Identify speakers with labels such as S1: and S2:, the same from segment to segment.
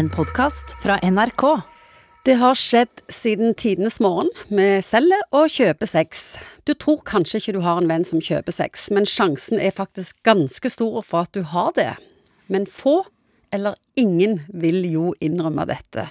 S1: en podkast fra NRK.
S2: Det har skjedd siden tidenes morgen. Vi selger og kjøper sex. Du tror kanskje ikke du har en venn som kjøper sex, men sjansen er faktisk ganske stor for at du har det. Men få, eller ingen, vil jo innrømme dette.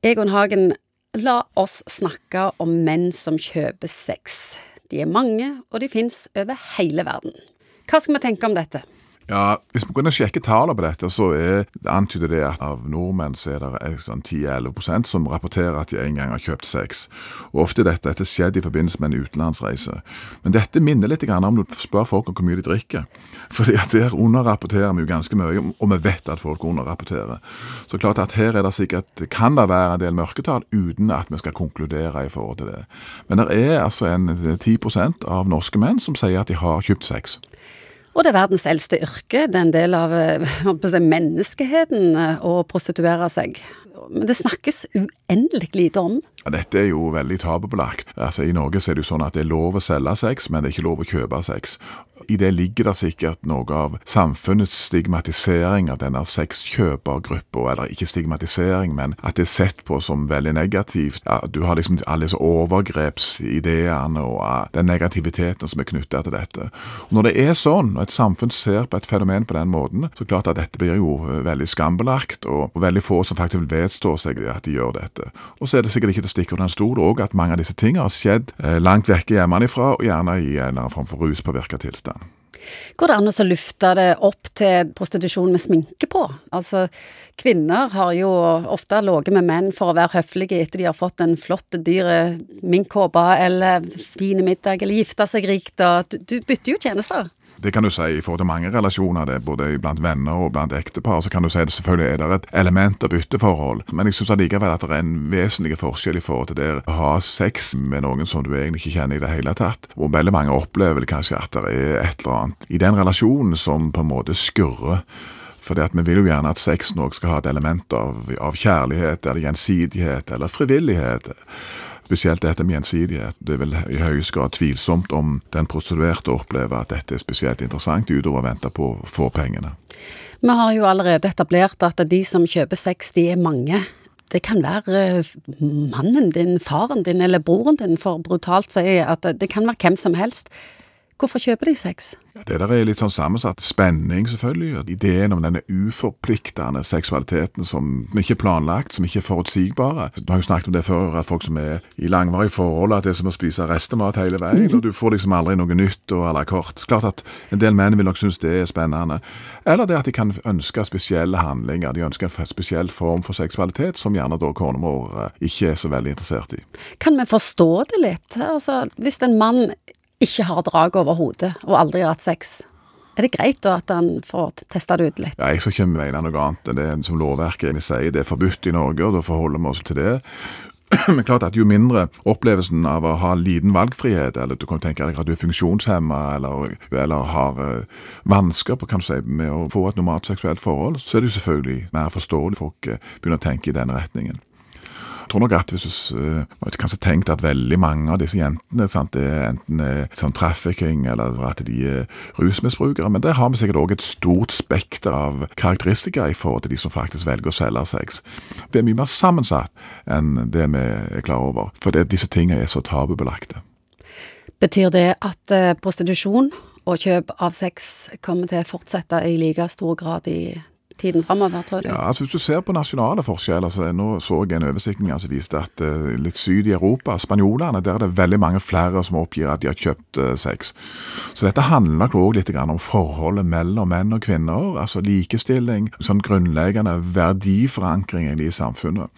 S2: Egon Hagen, la oss snakke om menn som kjøper sex. De er mange, og de fins over hele verden. Hva skal vi tenke om dette?
S3: Ja, Hvis vi kunne sjekke tallene på dette, så er, antyder det at av nordmenn så er det sånn 10-11 som rapporterer at de en gang har kjøpt sex. Og Ofte dette, dette skjedd i forbindelse med en utenlandsreise. Men dette minner litt om du spør folk om hvor mye de drikker. Fordi at Der underrapporterer vi jo ganske mye, og vi vet at folk underrapporterer. Så klart at her er det sikkert, kan det være en del mørketall uten at vi skal konkludere i forhold til det. Men det er altså en 10% av norske menn som sier at de har kjøpt sex.
S2: Og det er verdens eldste yrke. Det er en del av eh, menneskeheten eh, å prostituere seg. Men det snakkes uendelig lite om.
S3: Ja, dette er jo veldig tabubelagt. Altså, I Norge så er det jo sånn at det er lov å selge sex, men det er ikke lov å kjøpe sex. I det ligger det sikkert noe av samfunnets stigmatisering av denne sexkjøpergruppa, eller ikke stigmatisering, men at det er sett på som veldig negativt. Ja, du har liksom alle disse overgrepsideene og den negativiteten som er knytta til dette. Og Når det er sånn, når et samfunn ser på et fenomen på den måten, så klart at dette blir jo eh, veldig skambelagt, og veldig få som faktisk vil vedstå seg at de gjør dette. Og så er det sikkert ikke til å stikke under en stol òg at mange av disse tingene har skjedd eh, langt vekke hjemmefra, og gjerne i en eller annen form for ruspåvirka tilstand.
S2: Går det an å lufte det opp til prostitusjon med sminke på? Altså, kvinner har jo ofte ligget med menn for å være høflige etter de har fått en flott, dyr minkkåpe eller fin middag, eller gifta seg rikt, og du bytter jo tjenester.
S3: Det kan du si i forhold til mange relasjoner, det både blant venner og blant ektepar. Så kan du si at selvfølgelig er det et element av bytteforhold. Men jeg syns allikevel at det er en vesentlig forskjell i forhold til det å ha sex med noen som du egentlig ikke kjenner i det hele tatt. Og veldig mange opplever kanskje at det er et eller annet i den relasjonen som på en måte skurrer. For vi vil jo gjerne at sexen òg skal ha et element av, av kjærlighet eller gjensidighet eller frivillighet. Spesielt dette med gjensidighet. Det er vel i høyeste grad tvilsomt om den prostituerte opplever at dette er spesielt interessant, utover å vente på å få pengene.
S2: Vi har jo allerede etablert at de som kjøper sex, de er mange. Det kan være eh, mannen din, faren din eller broren din, for brutalt å si at det kan være hvem som helst. Hvorfor kjøper de sex?
S3: Det der er litt sånn sammensatt. Spenning, selvfølgelig. Ideen om denne uforpliktende seksualiteten som ikke er planlagt, som ikke er forutsigbare. Du har jo snakket om det før, at folk som er i langvarige forhold, at det er som å spise restemat hele veien. og Du får liksom aldri noe nytt og à la kort. Klart at en del menn vil nok synes det er spennende. Eller det at de kan ønske spesielle handlinger. De ønsker en spesiell form for seksualitet, som gjerne da kona vår eh, ikke er så veldig interessert i.
S2: Kan vi forstå det litt? Altså, hvis en mann ikke har drag over hodet og aldri har hatt sex. Er det greit da at han får testa det ut litt?
S3: Ja, Jeg skal ikke mene noe annet enn det som lovverket sier. Det er forbudt i Norge, og da forholder vi oss til det. Men klart at jo mindre opplevelsen av å ha liten valgfrihet, eller du kan tenke deg at du er funksjonshemma eller, eller, har uh, vansker på, kan du si, med å få et normalt seksuelt forhold, så er det jo selvfølgelig mer forståelig folk uh, begynner å tenke i den retningen tror nok at hvis du uh, kanskje tenkt at veldig mange av disse jentene sant, er enten er sånn trafficking eller at de er rusmisbrukere, men der har vi sikkert òg et stort spekter av karakteristikker i forhold til de som faktisk velger å selge sex. Det er mye mer sammensatt enn det vi er klar over, for disse tingene er så tabubelagte.
S2: Betyr det at uh, prostitusjon og kjøp av sex kommer til å fortsette i like stor grad i tiden framover, tror du?
S3: Ja, altså Hvis du ser på nasjonale forskjeller, så nå så jeg en oversikt som viste at uh, litt syd i Europa, spanjolene, der er det veldig mange flere som oppgir at de har kjøpt uh, sex. Så dette handler nok òg litt om forholdet mellom menn og kvinner, altså likestilling, sånn grunnleggende verdiforankring i samfunnet.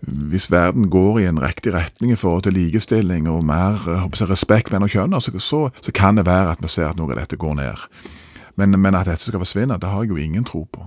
S3: Hvis verden går i en riktig retning i forhold til likestilling og mer eh, jeg, respekt mellom kjønnene, så, så, så kan det være at vi ser at noe av dette går ned. Men, men at dette skal forsvinne, det har jeg jo ingen tro på.